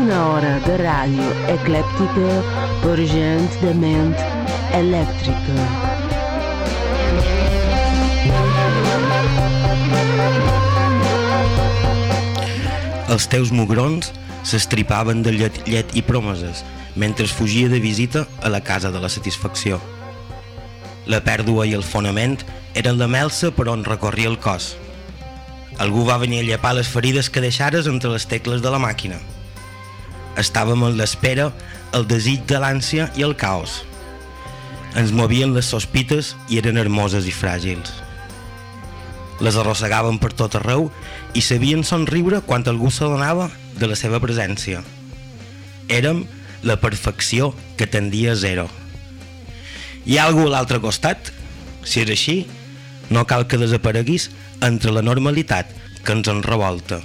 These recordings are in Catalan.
Una hora de ràdio eclèptica per gent de ment elèctrica. Els teus mugrons s'estripaven de llet, llet i promeses mentre fugia de visita a la casa de la satisfacció. La pèrdua i el fonament eren la melsa per on recorria el cos. Algú va venir a llepar les ferides que deixares entre les tecles de la màquina. Estàvem en l'espera, el desig de l'ànsia i el caos. Ens movien les sospites i eren hermoses i fràgils. Les arrossegaven per tot arreu i sabien somriure quan algú s'adonava de la seva presència. Érem la perfecció que tendia a zero. Hi ha algú a l'altre costat? Si és així, no cal que desapareguis entre la normalitat que ens en revolta.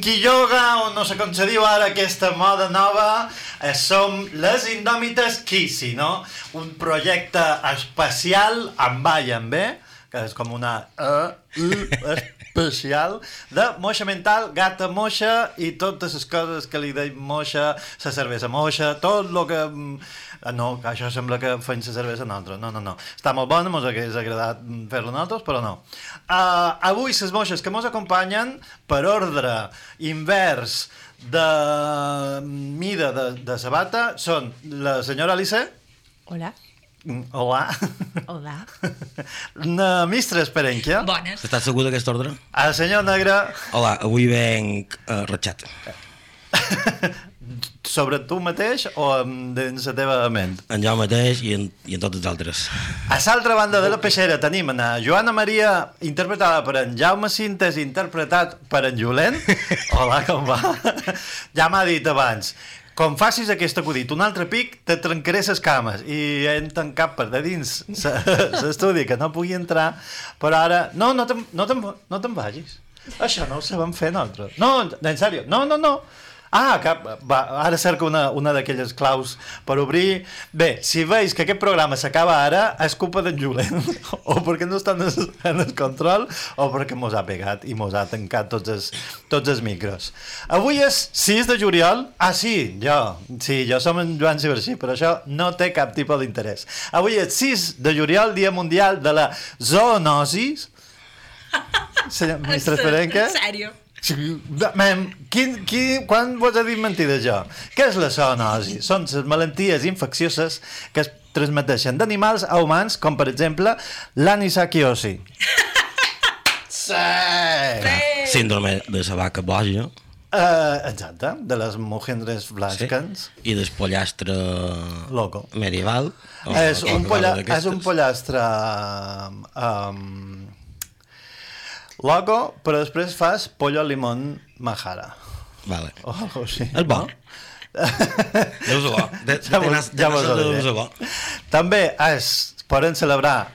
Punky yoga, o no sé com se diu ara aquesta moda nova, eh, som les Indòmites Kissy, no? Un projecte especial amb i amb B, que és com una E, U, especial, de moixa mental, gata moixa i totes les coses que li deim moixa, la cervesa moixa, tot el que... mm, Ah, no, que això sembla que fem la cervesa nosaltres. No, no, no. Està molt bona, ens hagués agradat mm, fer-la nosaltres, però no. Uh, avui les moixes que ens acompanyen per ordre invers de mida de, de sabata són la senyora Alice, Hola. Hola. Hola. Na Mistra Esperenquia. Bones. Estàs segur d'aquesta ordre? El senyor Negre, Hola, avui venc uh, ratxat. sobre tu mateix o dins la teva ment? En jo mateix i en, i en tots els altres. A l'altra banda de la peixera tenim a Joana Maria, interpretada per en Jaume Cintes, interpretat per en Julent. Hola, com va? Ja m'ha dit abans. Com facis aquest acudit, un altre pic, te trencaré les cames. I hem tancat per de dins l'estudi, que no pugui entrar, però ara... No, no te'n no te'n no te'n vagis. Això no ho sabem fer nosaltres. No, en sèrio, no, no, no. Ah, cap, va, ara cerca una, una d'aquelles claus per obrir. Bé, si veus que aquest programa s'acaba ara, és culpa d'en Julent. o perquè no està en el, en el control, o perquè mos ha pegat i mos ha tancat tots els, tots els micros. Avui és 6 de juliol. Ah, sí, jo. Sí, jo som en Joan Cibercí, però això no té cap tipus d'interès. Avui és 6 de juliol, Dia Mundial de la Zoonosis. Senyor ministre Ferenca? En sèrio? Sí, Mem, quin, quin, quan vos he dit mentida jo? Què és la zoonosi? Són les malalties infeccioses que es transmeteixen d'animals a humans, com per exemple l'anisakiosi. Sí! Síndrome de la vaca boja Uh, exacte, de les mogendres sí? blascans. i del pollastre Loco. medieval. és, un polla, és un pollastre um, loco, però després fas pollo al limón majara. Vale. O algo així. És bo. Deus bo. De, de, Ja vos- ja vos ho diré. bo. També es poden celebrar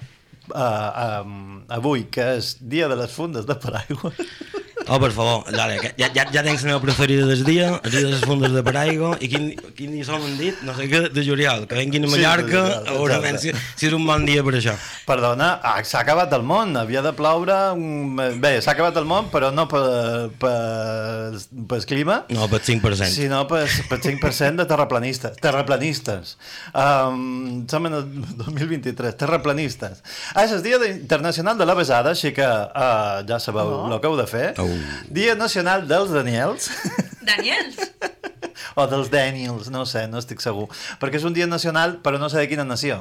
uh, um, avui, que és Dia de les Fundes de Paraigua. Oh, per favor, dale, que ja, ja, ja tens la meva preferida del dia, el dia de les fundes de Paraigua, i quin, quin dia som han dit? No sé què, de juliol, que venguin a Sí, Mallorca, juliol, a veure si, si és un bon dia per això. Perdona, ah, s'ha acabat el món, havia de ploure... mm, Bé, s'ha acabat el món, però no per, per, per clima, No, per 5%. sinó per, per 5% de terraplanistes. Terraplanistes. Um, som en el 2023, terraplanistes. Ah, és el Dia Internacional de la Besada, així que uh, ja sabeu el que heu de fer. Oh. Dia Nacional dels Daniels. Daniels? o dels Daniels, no sé, no estic segur. Perquè és un dia nacional, però no sé de quina nació.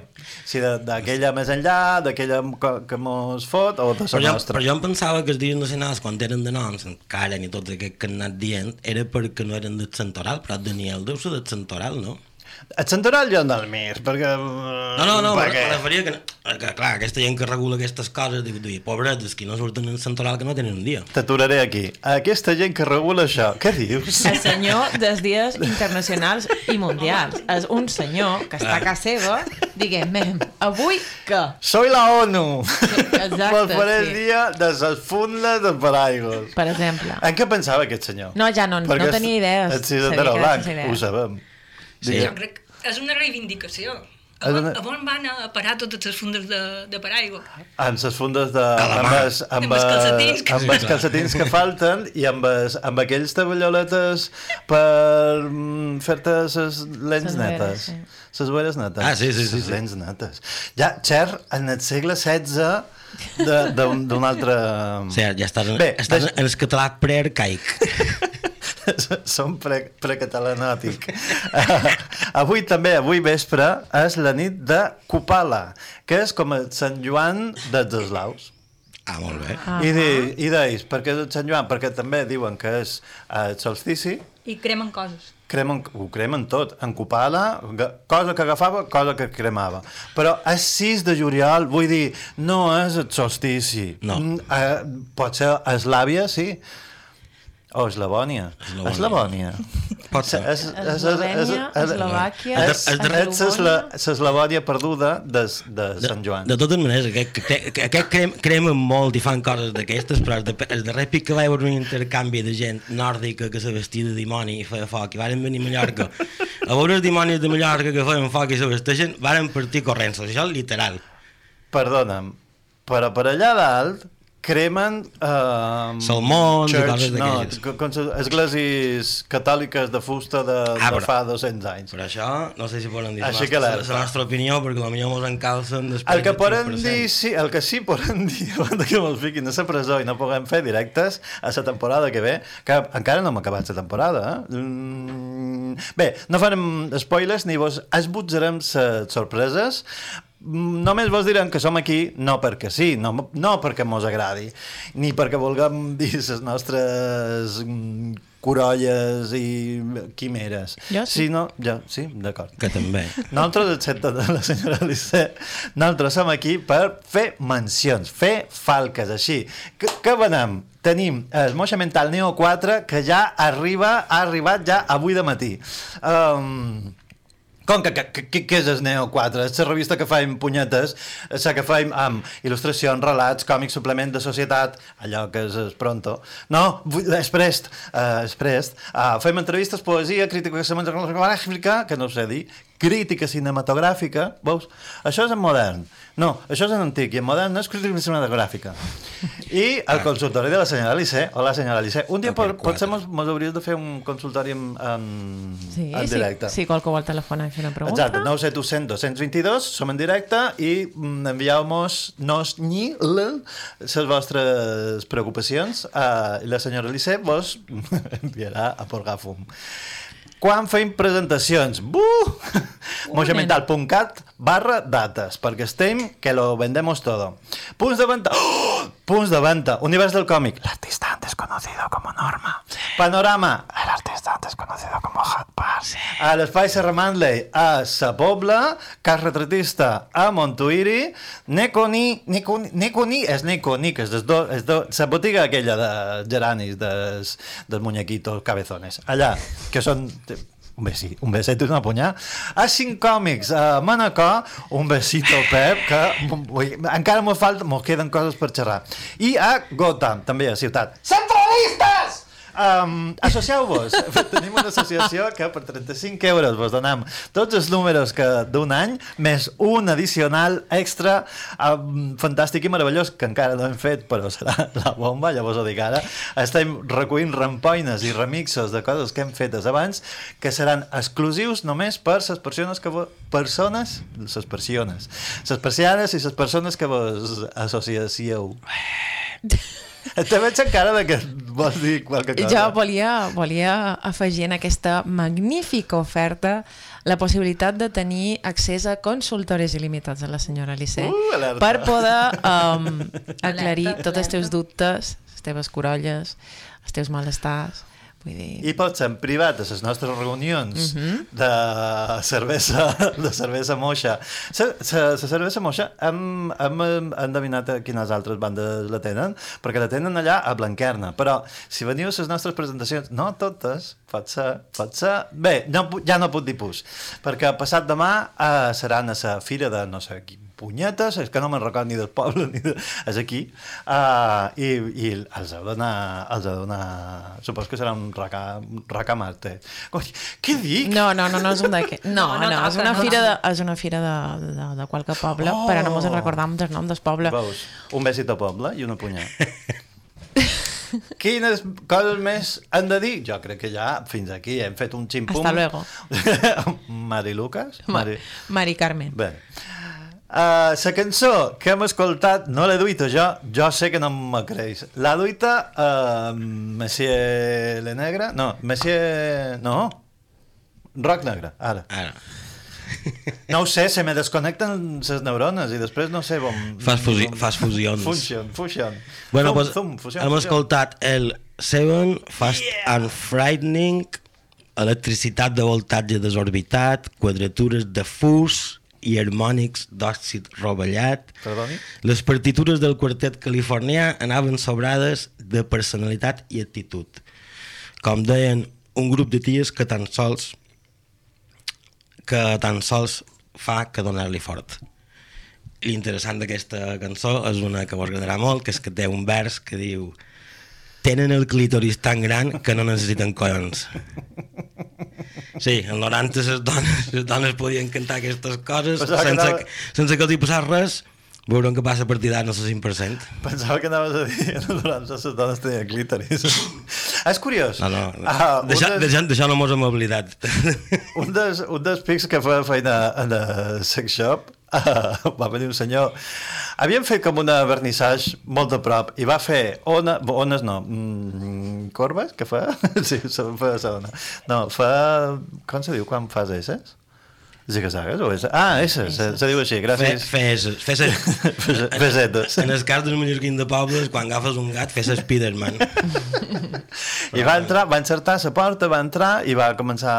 Si de- d'aquella més enllà, d'aquella que, que mos fot, o de la Però jo, nostra. però jo em pensava que els dies nacionals, quan eren de noms, encara ni tots aquests que han anat dient, era perquè no eren del Santoral, però Daniel deu ser del Santoral, no? Et Santoral jo del Mir, perquè... No, no, no, me, perquè... me referia que, que, clar, aquesta gent que regula aquestes coses, diu, diu pobretes, que no surten en Santoral, que no tenen un dia. T'aturaré aquí. Aquesta gent que regula això, què dius? El senyor dels dies internacionals i mundials. És un senyor que està a casa seva diguem, avui que? Soy la ONU! exacte, Pel faré el sí. dia de les fundes de paraigües. Per exemple. En què pensava aquest senyor? No, ja no- no tenia idees. El era blanc, sense idees. ho sabem. Sí. Jo crec que és una reivindicació. A, una- a on van a parar totes les fundes de, de paraigua? amb les fundes de... A la amb, mà. els, amb, Amb els calcetins que- amb els calcetins que falten i amb, els, amb aquells taballoletes per mm, fer-te les lents Ses netes. sí. Les veres netes. Ah, sí, sí, sí, Les sí. lents netes. Ja, Cher, en el segle XVI de- d'un altre... O sigui, ja estàs, en, Bé, estàs deix- en el català prearcaic. Som pre, precatalanòtic. Uh, avui també, avui vespre, és la nit de Copala, que és com el Sant Joan dels eslaus. Ah, molt bé. Ah. I, di, I deis, per què és Sant Joan? Perquè també diuen que és eh, el solstici, I cremen coses. cremen, ho cremen tot. En Copala, cosa que agafava, cosa que cremava. Però és 6 de juliol, vull dir, no és el solstici. No. Eh, pot ser Eslàvia, sí. O Eslavònia. Eslavònia. Eslavònia. Eslovènia, és, Eslovàquia, és, és de- és l'Esla- l'Eslavònia perduda de, de Sant Joan. De totes maneres, aquest, que- que- aquest crem, cremen molt i fan coses d'aquestes, però el, de, el darrer pic que va haver un intercanvi de gent nòrdica que se vestia de dimoni i feia foc i varen venir a Mallorca a veure els dimonis de Mallorca que feien foc i se vesteixen, varen partir corrents, això és literal. Perdona'm, però per allà dalt cremen... Uh, Salmons i coses no, d'aquelles. com se- esglésies catòliques de fusta de, Ah, de però- fa 200 anys. Però això, no sé si poden dir Així la alerta. la nostra opinió, perquè potser mos encalcen després El que poden 5%. dir, sí, el que sí poden dir abans que mos fiquin a la presó i no puguem fer directes a la temporada que ve, que encara no hem acabat la temporada, eh? Mm, bé, no farem spoilers ni vos esbutzarem les sorpreses, només vos direm que som aquí no perquè sí, no, no perquè mos agradi, ni perquè vulguem dir les nostres mm, corolles i quimeres. Jo sí. Sinó, jo, sí, d'acord. Que també. Nosaltres, excepte de la senyora Lissé, nosaltres som aquí per fer mencions, fer falques, així. Que, que venem? Tenim el Moixa Mental Neo 4, que ja arriba, ha arribat ja avui de matí. Um, com que, que, que, que és el Neo 4? És la revista que faim punyetes, la que faim amb il·lustracions, relats, còmics, suplement de societat, allò que és, és pronto. No, és prest, uh, és prest. Uh, fem entrevistes, poesia, crítica cinematogràfica, que no sé dir, crítica cinematogràfica, veus? Això és en modern. No, això és en antic, i en modern no és crítica cinematogràfica. I el consultori de la senyora Alice. Hola, senyora Alice. Un dia pot, potser mos, mos hauries de fer un consultori en, en, Sí, en sí, directe. si qualcú vol telefonar i fer una pregunta. Exacte, 97200 222, som en directe i mm, envieu-nos nos ni les vostres preocupacions uh, i la senyora Alice vos enviarà a porgar fum. Quan fem presentacions? Buh! Mojamental.cat barra dates, perquè estem que lo vendemos todo. Punts de venta. Oh! Punts de venta. Univers del còmic. L'artista antes conocido como Norma. Panorama. El artista antes conocido como Hot Pass. A l'Espai Serra Manley a Sa Pobla. Cas retratista a Montuïri. Neconi. Neconi. Neconi és Neconi, que és des do, és do, la botiga aquella de geranis, des, dels muñequitos cabezones. Allà, que són un besi, un beset i una punyà. A cinc còmics, a Manacor, un besito, Pep, que ui, encara m'ho falta, m'ho queden coses per xerrar. I a Gotham, també a Ciutat. Centralistes! Um, Associeu-vos. Tenim una associació que per 35 euros vos donem tots els números que d'un any, més un addicional extra um, fantàstic i meravellós, que encara no hem fet, però serà la bomba, ja vos ho dic ara. Estem recollint rampoines i remixos de coses que hem fetes abans, que seran exclusius només per les persones que vos... persones, les persones, les persianes i les persones que vos associacieu. Te veig encara de que vols dir qualque cosa. Jo volia, volia afegir en aquesta magnífica oferta la possibilitat de tenir accés a consultoris il·limitats de la senyora Alice Uh, alerta. per poder um, aclarir Alerta, tots els teus alerta. dubtes, les teves corolles, els teus malestars. Vull dir... I pot ser en privat a les nostres reunions de cervesa de cervesa moixa. La, cervesa moixa hem, hem endevinat a quines altres bandes la tenen, perquè la tenen allà a Blanquerna. Però si veniu a les nostres presentacions, no totes, pot ser, pot ser... Bé, no, ja no puc dir pus, perquè passat demà eh, seran a la fira de no sé quin punyetes, és que no me'n record ni del poble ni de... és aquí uh, i, i els heu d'anar els heu d'anar supos que serà un raca, un raca marte Coi, què dic? No, no, no, no és un d'aquest. No, no, No, no no, és una fira de, és una fira de, de, de qualque poble, Oh! però no mos en recordam del nom del poble. Veus, un besit al poble i una punyà Quines coses més han de dir? Jo crec que ja fins aquí hem fet un ximpum. Hasta luego. Mari Lucas? Ma- Mari... Mari Carmen. Bé. Uh, la cançó que hem escoltat no l'he duita jo, jo sé que no me creix. La duita uh, Monsieur Le Negre? No, Monsieur... No. Rock Negre, ara. Ara. No ho sé, se me desconnecten les neurones i després no sé on... Fas, fusi fas fusions. Fusion, fusion. Bueno, Zum, pues, zum, fusion, hem fusion. escoltat el Seven, Fast Yeah! and Frightening, electricitat de voltatge desorbitat, quadratures de fus i harmònics d'òxid rovellat. Perdoni? Les partitures del quartet californià anaven sobrades de personalitat i actitud. Com deien, un grup de ties que tan sols que tan sols fa que donar-li fort. L'interessant d'aquesta cançó és una que vos agradarà molt, que és que té un vers que diu tenen el clítoris tan gran que no necessiten collons. Sí, en 90 les dones, les dones podien cantar aquestes coses Pensava sense, que, sense que els hi passés res, veurem que passa a partir d'ara no sé 5%. Pensava que anaves a dir que durant les dones tenien clítoris. és curiós. No, no, Ah, un, deixa, dels, deixa, deixa no mos hem oblidat. un, dels, un dels pics que feia feina en el sex shop uh, va venir un senyor havíem fet com una vernissage molt de prop i va fer ona, ones no mm, corbes que fa? sí, fa segona no, fa, com se diu quan fas esses? Zigazagues o S? Ah, S, se, se diu així, gràcies. fes, fes, Fes- fesetes. En el cas dels mallorquins de pobles, quan agafes un gat, fes Spiderman. I va entrar, va encertar la porta, va entrar i va començar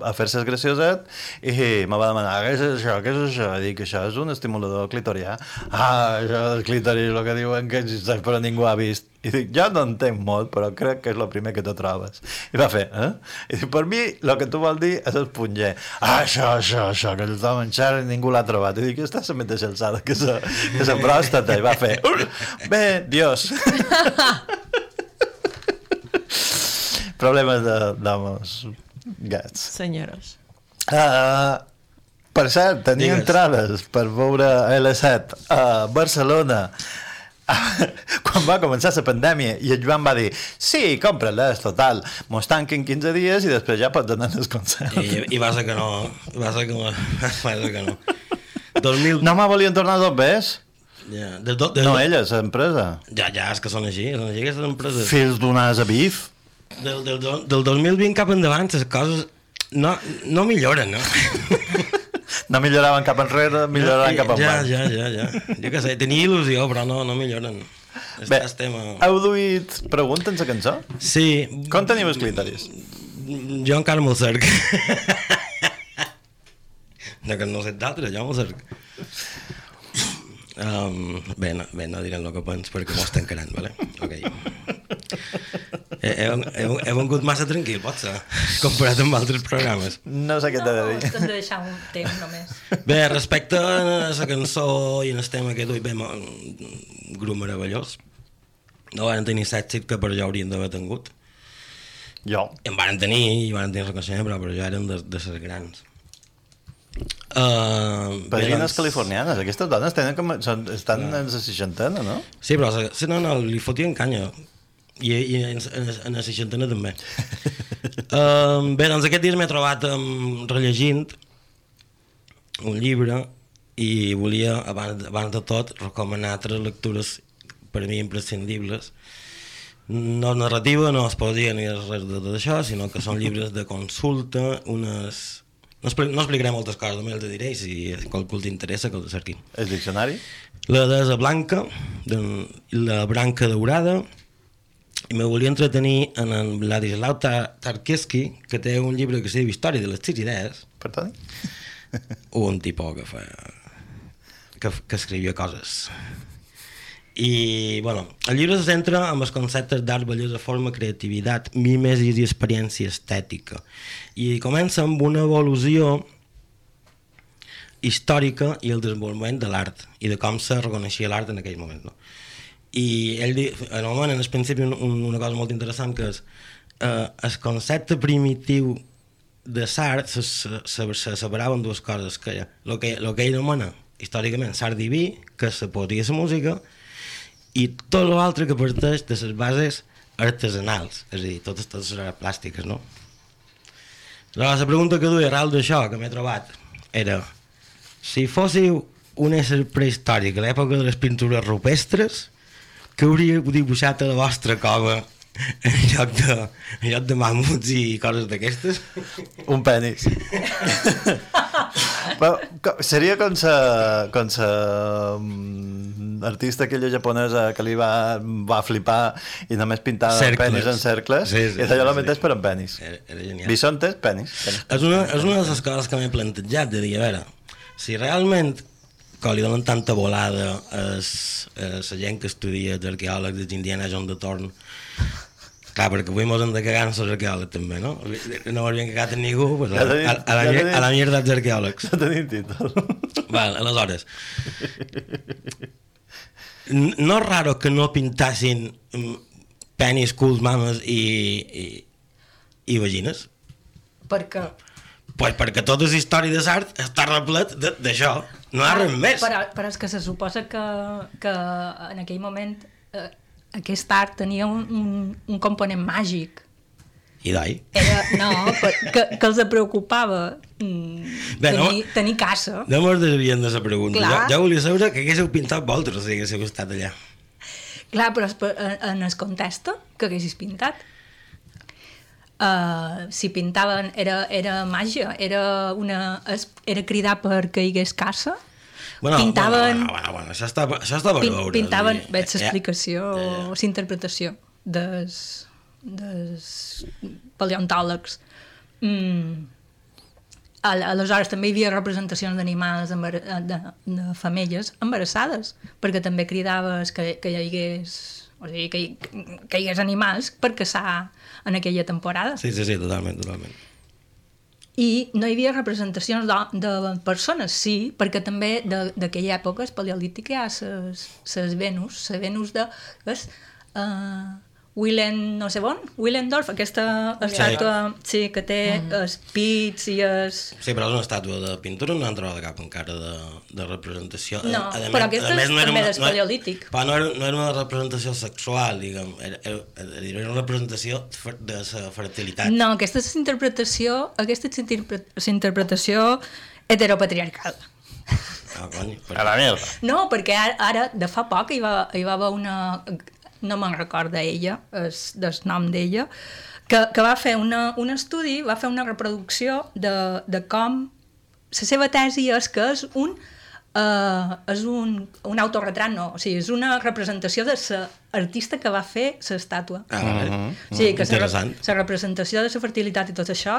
a fer-se gracioset i me va demanar, què és això, què és això? I dic, això és un estimulador clitorià. Ah, això del clitori, el que diuen que existeix però ningú ha vist. I dic, jo no entenc molt, però crec que és el primer que te trobes. I va fer, eh? I dic, per mi, el que tu vol dir és esponger. Ah, això, això, això, que tothom en xerra i ningú l'ha trobat. I dic, està la mateixa alçada que sa, que sa pròstata. I va fer, bé, Dios. Problemes de- d'homes gats. Senyores. Uh, per cert, tenia Digues. entrades per veure L7 a Barcelona quan va començar la pandèmia i el Joan va dir sí, compra-les, total mos tanquen 15 dies i després ja pots anar als concerts I, i va ser que no. Va ser que no. Va ser que no. 2000... no me volien tornar dos bes? Ja, de, de, de, no elles, l'empresa Ja, ja, és que són així, són així aquestes empreses. fills d'un asa bif Del, del, del 2020 cap endavant les coses no, no milloren, no? no milloraven cap enrere milloraven cap ja, enrere ja, ja, ja. Jo què sé, tenia il·lusió, però no, no milloren. Bé, Està, estem a... heu duit pregunta en la cançó? Sí. Com teniu els clitoris? Jo encara me'l cerc. de que no sé d'altres, jo me'l cerc. Um, bé, no, bé, no direm el que pens perquè m'ho estan quedant, vale? Ok. He, he, he, he vengut massa tranquil, pot ser, comparat amb altres programes. no sé què t'he de No, dir t'hem de deixar un temps només. Bé, respecte a la cançó i en el tema que duim, un grup meravellós. No van tenir l'èxit que per jo haurien d'haver tingut. jo En van tenir, i van tenir reconeixement, però per jo eren de, de les grans. Uh, bé, Padrines doncs- californianes, aquestes dones tenen com, són, estan en la seixantena, no? Sí, però se, se, no, no, li fotien canya. I, i en, en, en la seixantena també. uh, bé, doncs aquest dia m'he trobat um, rellegint un llibre i volia, abans, abans de tot, recomanar tres lectures per a mi imprescindibles. No és narrativa, no es poesia ni res de tot això, sinó que són llibres de consulta, unes... No, expli no explicaré moltes coses, només els diré si qualcú t'interessa que el cerquin. El diccionari? La desa blanca, de, la branca daurada, i me volia entretenir en en Vladislau Tar- Tarkovsky, que té un llibre que se diu Història de les sis idees, Perdoni? un que fa que, que escrivia coses i bueno, el llibre se centra en els conceptes d'art, bellesa, forma, creativitat, mimesis i experiència estètica i comença amb una evolució històrica i el desenvolupament de l'art i de com se reconeixia l'art en aquell moment no? I ell di, en, el principi un, un, una cosa molt interessant que és eh, el concepte primitiu de l'art se, se, se, se separaven dues coses que el que, lo que ell anomena històricament l'art diví que poesia i la música i tot l'altre que parteix de les bases artesanals és a dir, totes, totes les plàstiques no? Llavors, la pregunta que duia arrel d'això que m'he trobat era si fóssiu un ésser prehistòric a l'època de les pintures rupestres que hauríeu dibuixat a la vostra cova en lloc de, en lloc de mamuts i coses d'aquestes? Un penis. Però, seria com sa, com sa mm, artista aquella japonesa que li va, va flipar i només pintava Cercles. penis en cercles Sí, sí, i allò sí, sí. metés per en penis. Era, era genial. Bisontes, penis. penis. És una, és una de les coses que m'he plantejat, de dir, a veure, si realment que li donen tanta volada a la gent que estudia els arqueòlegs de Indiana Jones de Torn, clar, perquè avui mos hem de cagar en els arqueòlegs també, no? No m'havien cagat en ningú, pues, a, Ja tenim- a, a, la, ja a la mierda dels arqueòlegs. No tenim títol. Val, aleshores, no és raro que no pintassin mm, penis, culs, mames i, i, i vagines? Perquè, Pues perquè tota la història de l'art està replet de- d'això, no hi ha res més. però, però és que se suposa que, que en aquell moment eh, aquest art tenia un, un, un component màgic. I? Era, no, que, que els preocupava mm, Bé, no- tenir, tenir caça. No me'ls desvien de la pregunta. Jo, Clar. jo volia saber que haguéssiu pintat vosaltres si haguéssiu estat allà. Clar, però en, en el context que haguessis pintat. Uh, si pintaven era, era màgia, era, una, era cridar per que hi hagués caça, Bueno, pintaven, Bueno, bueno, bueno, això està, això està per pin, veure. pintaven, dir, veig eh, l'explicació, eh, o l'interpretació des, des paleontòlegs. Mm. Al- Aleshores també hi havia representacions d'animals de, de femelles embarassades, perquè també cridaves que, que hi hagués o sigui, que, hi, que hi hagués animals per caçar en aquella temporada. Sí, sí, sí, totalment, totalment. I no hi havia representacions de, de persones, sí, perquè també de- d'aquella època, és paleolítica, hi ha ses, ses Venus, la Venus de... És, uh, Willem, no sé on, Willendorf, aquesta estàtua sí, que té mm. els pits i els... Sí, però és una estàtua de pintura, no han trobat cap encara de, de representació. No, A- a però aquesta a més, és no era també del no. Però no era, no era una representació sexual, diguem, era, era, era una representació de la fertilitat. No, aquesta és interpretació, aquesta és interpre- és interpretació heteropatriarcal. Ah, cony, per... A la merda. No, perquè ara, ara de fa poc hi va, hi va haver una... No me'n recorda ella, és del nom d'ella, que, que va fer una, un estudi, va fer una reproducció de, de com... La seva tesi és que és un... Uh, és un, un autorretrat, no, o sigui, és una representació de l'artista que va fer l'estàtua. Ah, vale. O sigui, que la Interessant. la representació de la fertilitat i tot això,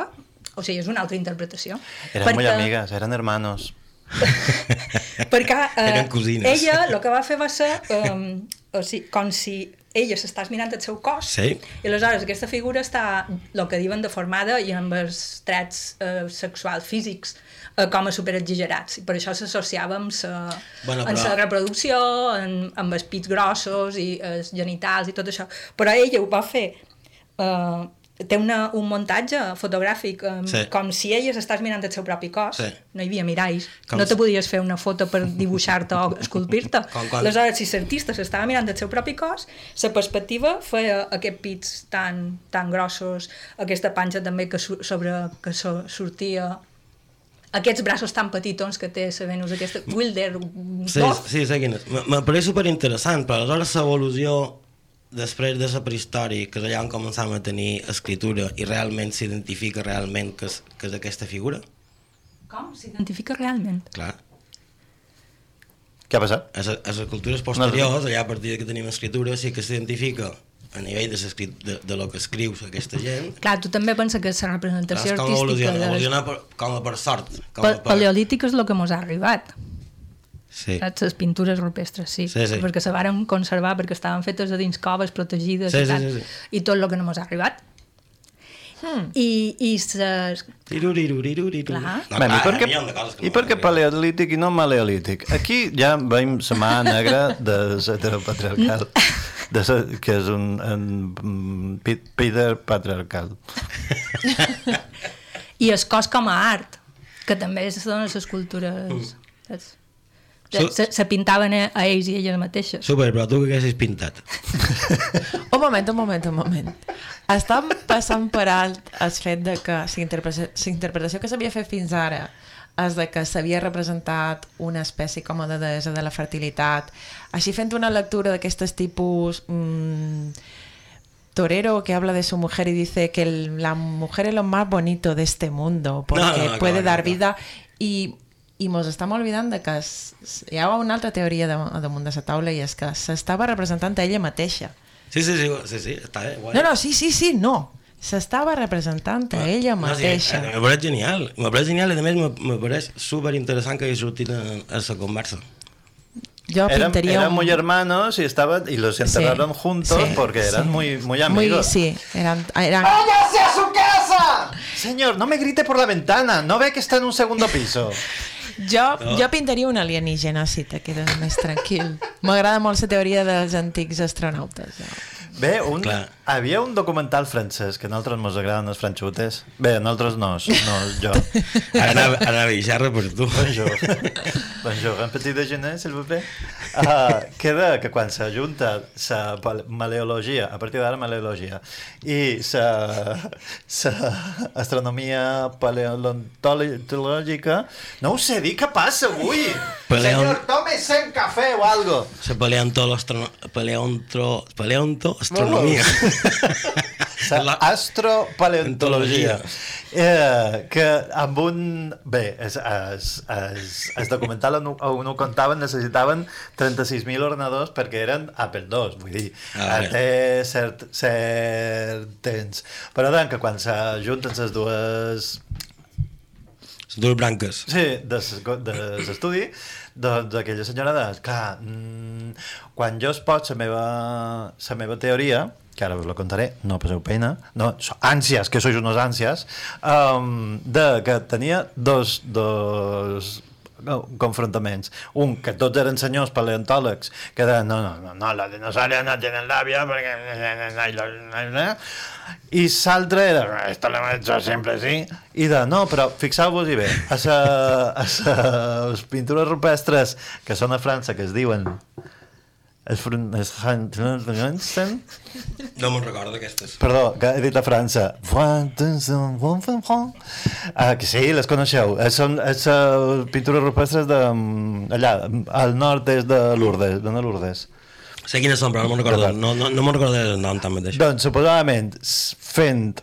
o sigui, és una altra interpretació. Eran muy amigas, eran hermanos. Perquè eh, Eren cosines. ella el que va fer va ser um, o sigui, com si ella s'estàs mirant el seu cos. Sí. i aleshores aquesta figura està el que diuen deformada i amb els trets eh, sexuals físics eh, com a superexagerats. I per això s'associava amb la Bueno, però- reproducció amb, amb els pits grossos i els genitals i tot això. Però ella ho va fer eh, té una, un muntatge fotogràfic eh, Sí. com si ella s'estàs mirant el seu propi cos Sí. no hi havia miralls Com no te si- podies fer una foto per dibuixar-te o esculpir-te. Aleshores, si l'artista s'estava mirant el seu propi cos, la perspectiva feia aquests pits tan, tan grossos, aquesta panxa també que, su- sobre, que so, sortia aquests braços tan petitons que té la Venus, aquesta Wilder Sí, sí, sé quin és. Me- Me pareix superinteressant, però aleshores l'evolució després de la prehistòria, que és allà on començam a tenir escritura i realment s'identifica realment que és, que és aquesta figura, Com? S'identifica realment. clar, ¿Qué ha pasado? a, les cultures posteriors, allà a partir de que tenim escritura, sí que s'identifica a nivell de, de, de lo que escrius aquesta gent, Clar, tu també pensa que la Clar, representació és com artística evoluciona, de evoluciona per, com a per sort. Com pa a per... paleolític és el que mos ha arribat. Sí. Saps? Les pintures rupestres, sí. Sí, sí. Perquè se varen conservar, perquè estaven fetes a dins coves protegides Sí, i sí, tal. sí, sí. I tot el que no mos ha arribat. Hmm. I, i ses... Clar. No, Bueno, clar, ¿y por qué, hi ha un de coses que ¿y no por qué m'han paleolític i no maleolític? Aquí ja veiem la mà negra de l'heteropatriarcal, de sa, que és un, un Peter patriarcal. I el cos com a art, que també són les cultures... saps? Se, se, se pintaven a, ells i elles mateixes. Super, però tu que haguessis pintat. Un moment, un moment, un moment. Estan passant per alt el fet de que la interpretació, la interpretació que s'havia fet fins ara és de que s'havia representat una espècie com a de deessa de la fertilitat. Així fent una lectura d'aquestes tipus... Mmm, torero que habla de su mujer y dice que el- la mujer es lo más bonito de este mundo porque No, no, no, puede dar vida i, i mos estem oblidant de que es, hi ha una altra teoria de, damunt de la taula i és que s'estava representant a ella mateixa Sí, sí, sí, sí, sí està bé, guai. no, no, sí, sí, sí, no. S'estava representant a ella No, sí, mateixa. eh, me pareix genial. Me pareix genial i a més me, me pareix super interessant que hagi sortit a, a la conversa. Jo Eran, pintaria eran un... muy hermanos y estaban y los enterraron Sí, juntos sí, porque eran sí. muy, muy Muy, amigos. sí, eran, eran... ¡Váyase a su casa! Señor, no me grite por la ventana. ¿No ve que está en un segundo piso? Jo, jo pintaria un alienígena, si te quedes més tranquil. M'agrada molt la teoria dels antics astronautes. Jo. Bé, un, Clar. Havia un documental francès que a nosaltres ens agraden els franxutes. Bé, a nosaltres no, no jo. Ara ara xerrar per tu. Bonjour. Bonjour, un petit déjeuner, s'il vous plaît. Uh, queda que quan s'ajunta la maleologia, a partir d'ara maleologia, i la astronomia paleontològica, no ho sé, dir què passa avui? Paleon- Senyor, tómese un café o algo. La paleonto, paleonto, paleonto astronomia. la astropaleontologia. Eh, que amb un... Bé, es, es, es, es documental on, on ho contaven necessitaven 36.000 ordenadors perquè eren Apple II, vull dir, Ah, bé. té cert, cert temps. Però tant que quan s'ajunten les dues Les dues branques. Sí, de, l'estudi, doncs aquella senyora de, clar, mm, quan jo es pot la meva, la meva teoria, que ara us la contaré, no passeu pena, no, so, ànsies, que sois unos ànsies, um, de que tenia dos, dos no, confrontaments. Un, que tots eren senyors paleontòlegs, que deien, no, no, no, no los dinosaurios no tenen l'àvia perquè... I l'altre era, esto lo hemos hecho siempre así, i de, no, però fixeu-vos-hi bé, a les pintures rupestres que són a França, que es diuen es, fron- es, Hansen, No me'n recordo d'aquestes. Perdó, que he dit a França. Ah, que sí, les coneixeu. Eh, Són és, uh, pintures rupestres de, mm, allà, al nord és de Lourdes, de Lourdes. Sé quines són, però no me'n recordo. No, no, no me'n recordo el nom també d'això. Doncs, suposadament, fent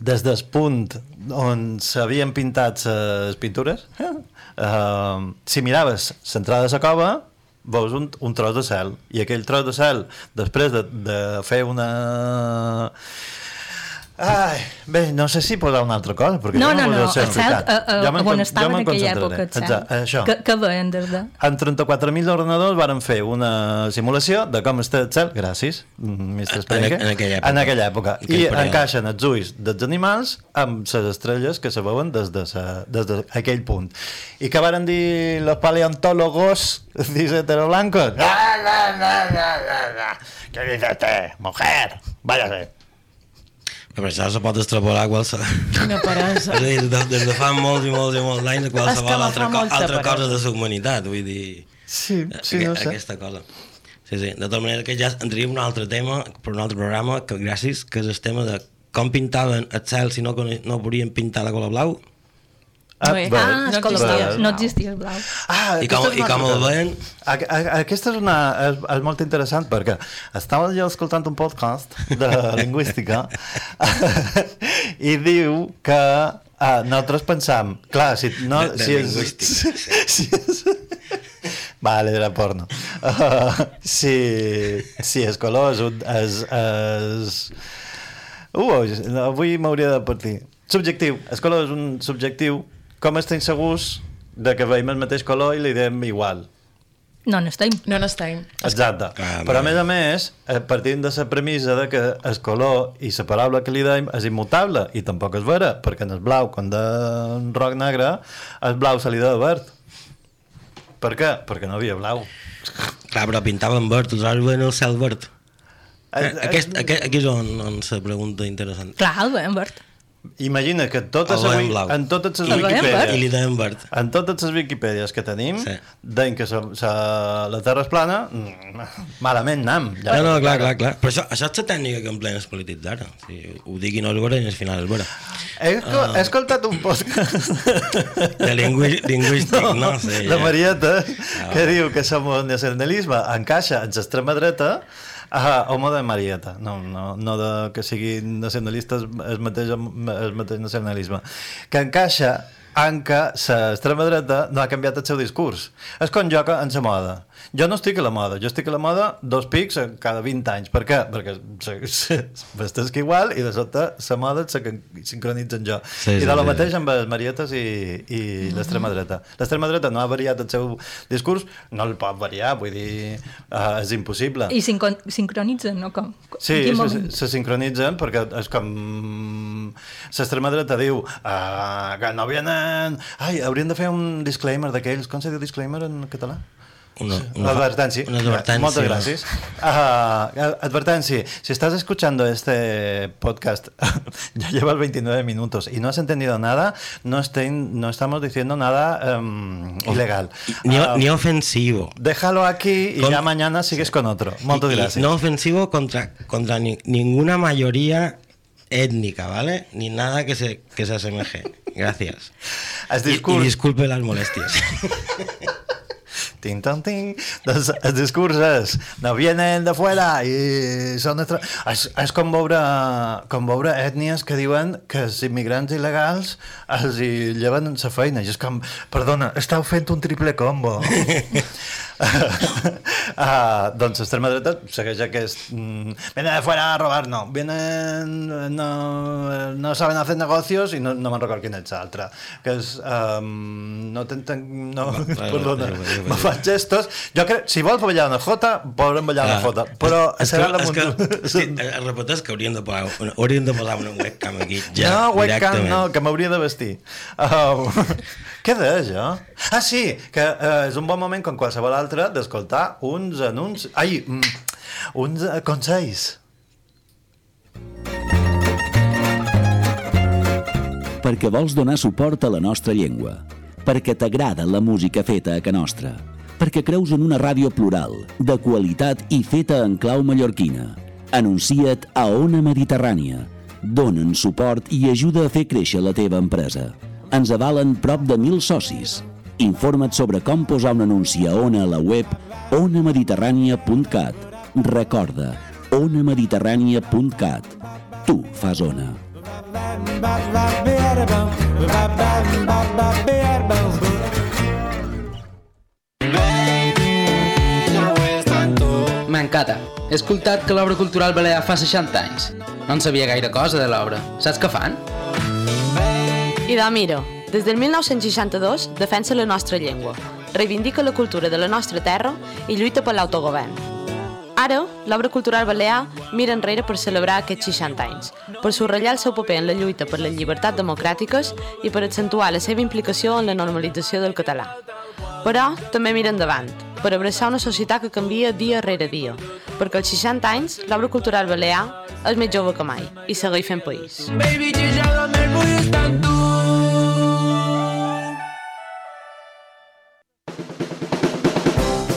des del punt on s'havien pintat les pintures, eh, si miraves l'entrada de la cova, veus un, un tros de cel, i aquell tros de cel, després de, de fer una... Ai, bé, no sé si posar una altra cosa, perquè No, jo no, no, no, sé el cel, explicar. a, on estava en aquella concentraré. època el cel. Exacte, això. Que, que veien des de... Amb 34.000 ordenadors varen fer una simulació de com està el cel, gràcies, Mr. En- en aquella època. en aquella època. En I període. encaixen els ulls dels animals amb les estrelles que se veuen des de sa, des d'aquell punt. I què varen dir los paleontólogos, dice Tero Blanco? Ah, no, no, no, no, no. ¿Qué dice usted? Mujer, váyase. Però això se pot extrapolar a qualsevol... Quina peresa. És a dir, des, des de fa molts i molts i molts anys a qualsevol altra, co altra cosa de la humanitat, vull dir... Sí, sí, no sé. Aquesta cosa. Sí, sí. De tota manera que ja entraríem en un altre tema, per un altre programa, que gràcies, que és el tema de com pintaven el cel si no, no volien pintar la color blau No hi- bé, Ah, no és color existia No existia el blau. Ah, I com- i com el veien? Aquesta és, una, és, és molt interessant perquè estava jo escoltant un podcast de lingüística i diu que ah, nosaltres pensam, clar, si no... De- de si és, lingüística, si és, Vale, era porno. Uh, si, si és color és... és, és uh, avui m'hauria de partir. Subjectiu. El color és un subjectiu. Com estem segurs de que veiem el mateix color i li diem igual? No, no estem. No n'estem. Exacte. Clar, Però a més a més, eh, partint de la premissa de que el color i la paraula que li deim és immutable, i tampoc és vera, perquè en el blau, quan de roc negre, el blau se li deia verd. Per què? Perquè no havia blau. Clar, però pintaven verd, altres veien el cel verd. Eh, Aquest, aquest, aquí és on, on se pregunta interessant. Clar, el veiem verd. Imagina que totes, avui, en totes les. I li Wikipèdies, verd. en totes les Wikipèdies que tenim, Sí. deien que sa, sa, la Terra és plana, mm, malament nam. No, no, clar, clar, clar. Però això, això és la tècnica que emplen els polítics d'ara. Sigui, ho digui no és vera i al final és vera. He, esco Ah. he escoltat un podcast De lingüí lingüístic, no, no sé. la ja. Marieta, que diu que el nacionalisme encaixa en l'extrema dreta, Ah, home de Marieta, no, no, no de que siguin nacionalistes el mateix, el mateix nacionalisme. Que encaixa en que l'extrema dreta no ha canviat el seu discurs. És com jo que en la moda. Jo no estic a la moda, jo estic a la moda dos pics cada 20 anys. Per què? Perquè vestesc igual i de sobte la moda se sincronitza en jo. Sí, I sí, de lo sí. mateix amb les marietes i, i l'extrema dreta. L'extrema dreta no ha variat el seu discurs, no el pot variar, vull dir, uh, és impossible. I sincron sincronitzen, no? Com? Sí, se, se sincronitzen perquè és com... L'extrema dreta diu uh, que no vienen... Ai, haurien de fer un disclaimer d'aquells... Com se diu disclaimer en català? Una, Una advertencia. Una advertencia. Gracias. Ah, advertencia. Si estás escuchando este podcast, ya llevas 29 minutos y no has entendido nada, no, estén, no estamos diciendo nada em, ilegal. Ni, Ah, ni ofensivo. déjalo aquí y Con- ya mañana sigues con otro. Y gracias. No ofensivo contra, contra ni- ninguna mayoría étnica, ¿vale? Ni nada que se, que se asemeje. Gracias. Y, y disculpe las molestias. Ting, tong, ting. Doncs el discurs és, no vienen de fuera i són... Estra... És, és com, veure, com veure ètnies que diuen que els immigrants il·legals els hi lleven la feina. I és com, perdona, esteu fent un triple combo. uh, doncs l'extrema dreta segueix aquest... Mm, vienen de fuera a robar, no. Vienen... No, no saben hacer negocios i no, no me'n recordo quin és l'altre. Que és... Um, no t'entenc... No, va, perdona, va, va, va. me fan gestos. Jo crec, si vols ballar una jota, podrem ballar una Ah, jota. Però és que, serà la és que, muntura. sí, eh, repeteix que hauríem de posar, una, hauríem de posar una webcam aquí, ja, no, webcam no, que m'hauria de vestir. Uh, què deia jo? Ah, sí, que uh, és un bon moment com qualsevol altre d'escoltar uns anuncis... Ai, mm, uns uh, consells. perquè vols donar suport a la nostra llengua, perquè t'agrada la música feta a Can Nostra, perquè creus en una ràdio plural, de qualitat i feta en clau mallorquina. Anuncia't a Ona Mediterrània. Donen suport i ajuda a fer créixer la teva empresa. Ens avalen prop de 1.000 socis. Informa't sobre com posar un anunci a Ona a la web onamediterrània.cat. Recorda, onamediterrània.cat. Tu fas Ona. M'encanta. He escoltat que l'obra cultural balear fa 60 anys. No en sabia gaire cosa de l'obra. Saps què fan? I de des del 1962 defensa la nostra llengua, reivindica la cultura de la nostra terra i lluita per l'autogovern. Ara, l'obra cultural balear mira enrere per celebrar aquests 60 anys, per subratllar el seu paper en la lluita per les llibertats democràtiques i per accentuar la seva implicació en la normalització del català. Però també mira endavant, per abraçar una societat que canvia dia rere dia, perquè als 60 anys l'obra cultural balear és més jove que mai i segueix fent país. Baby,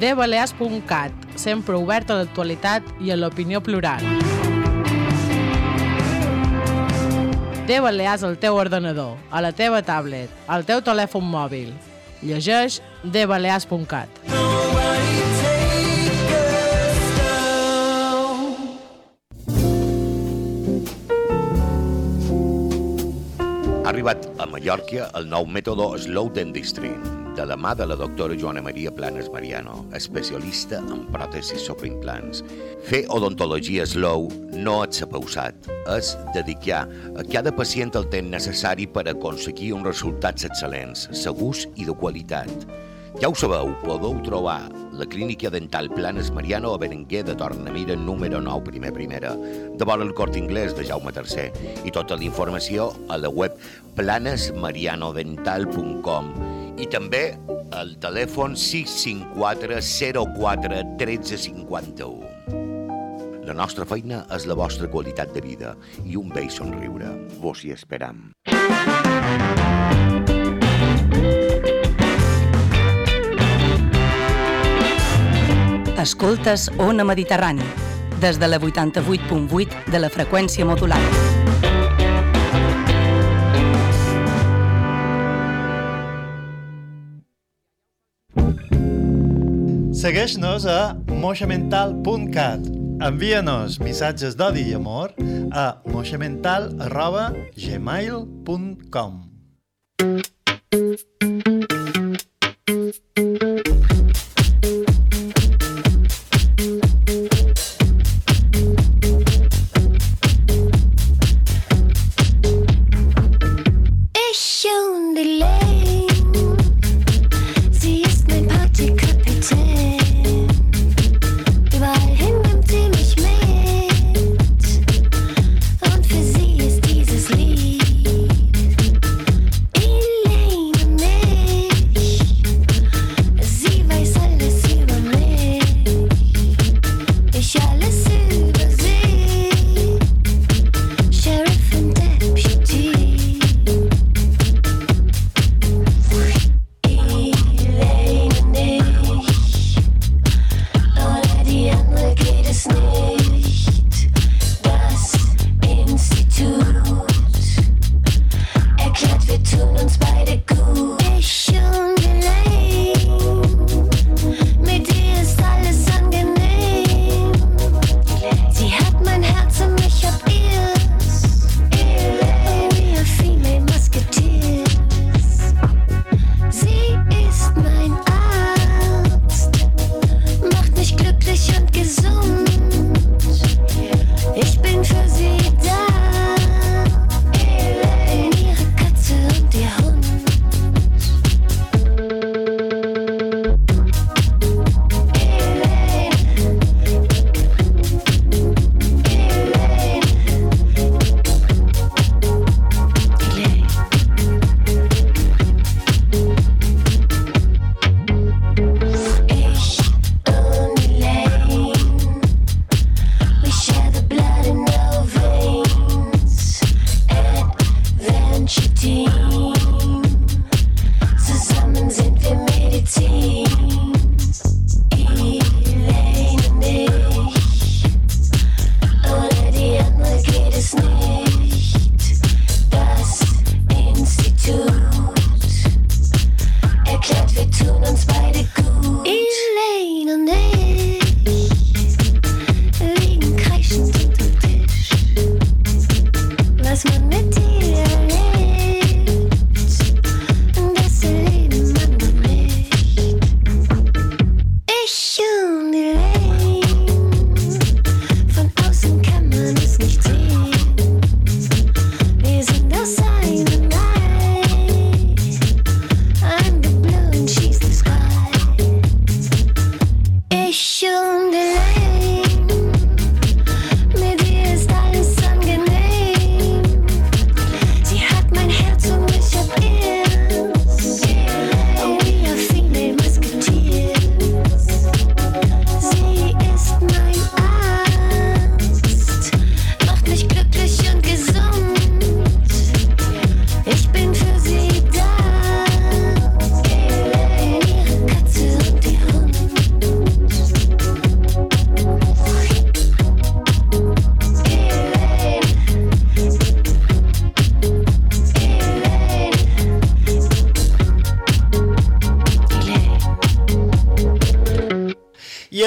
dbalears.cat, sempre obert a l'actualitat i a l'opinió plural. De Balears al teu ordenador, a la teva tablet, al teu telèfon mòbil. Llegeix dbalears.cat. Ha arribat a Mallorca el nou mètode Slow Dentistry, de la mà de la doctora Joana Maria Planes Mariano, especialista en pròtesis sobre implants. Fer odontologia slow no és ser pausat, és dedicar a cada pacient el temps necessari per aconseguir uns resultats excel·lents, segurs i de qualitat. Ja ho sabeu, podeu trobar la clínica dental Planes Mariano a Berenguer de Tornamira número 9, primer primera, de vora el Cort Inglés de Jaume III i tota la informació a la web planesmarianodental.com i també al telèfon 654 04 13 51. La nostra feina és la vostra qualitat de vida i un vell somriure. Vos hi esperam. Escoltes Ona Mediterrani, des de la 88.8 de la freqüència modulada. Segueix-nos a moixamental.cat. Envia-nos missatges d'odi i amor a moixamental.gmail.com Ich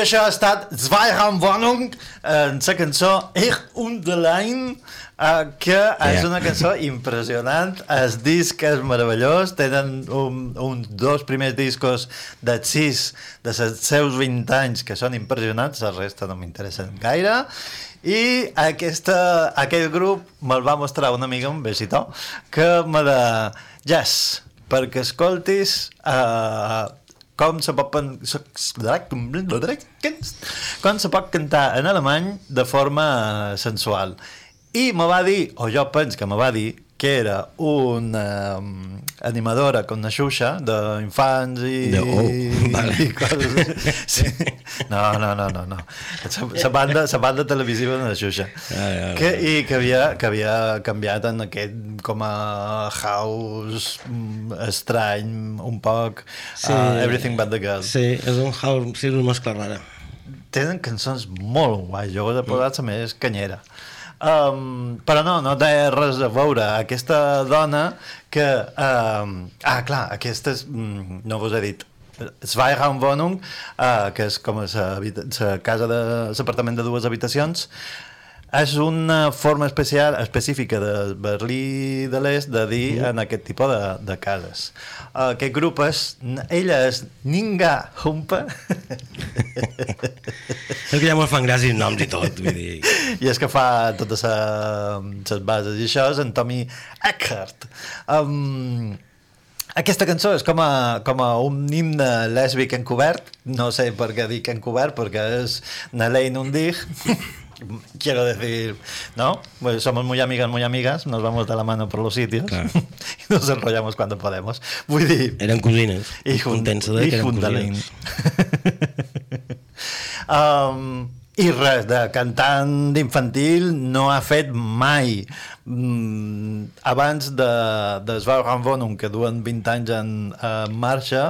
això ha estat Zwei Wohnung, en la cançó Ich und Lein, Uh, que és Ja. una cançó impressionant el disc és meravellós tenen un, uns dos primers discos de sis de els seus 20 anys que són impressionants la resta no m'interessen gaire i aquesta, aquest grup me'l va mostrar una amiga, un besitó que me de jazz perquè escoltis uh, com se pot com se pot cantar en alemany de forma sensual. I me va dir, o jo penso que me va dir que era una um, animadora com una xuxa d'infants i, De- oh, vale. i coses sí. no, no, no, no, no. La banda, la banda televisiva de la xuxa Ah, ja, que, i que havia, que havia canviat en aquest com a house mm, estrany un poc Sí. uh, Everything But The Girl Sí, és un house, sí, una mescla rara. tenen cançons molt guais jo he posat la més canyera um, però no, no té res a veure. Aquesta dona que um, ah clar, aquesta és, mm, no vos he dit Zweiraumwohnung uh, que és com la casa de l'apartament de dues habitacions és una forma especial, específica de Berlí de l'Est de dir Mm. en aquest tipus de, de cases. Uh, aquest grup és, ella és Ninga Humpa És que ja mos fan gràcies noms i tot, vull dir... i és que fa totes les bases i això és en Tommy Eckhart um, aquesta cançó és com a, com a un himne lèsbic encobert no sé per què dic encobert perquè és Nelein Undig quiero decir no pues somos muy amigas muy amigas nos vamos de la mano por los sitios Claro. y nos enrollamos cuando podemos vull dir Eren cosines. i jun- de i que eren cosines. um, i res, de cantant d'infantil no ha fet mai mm, abans de, de Svarhamvonum que duen 20 anys en, en marxa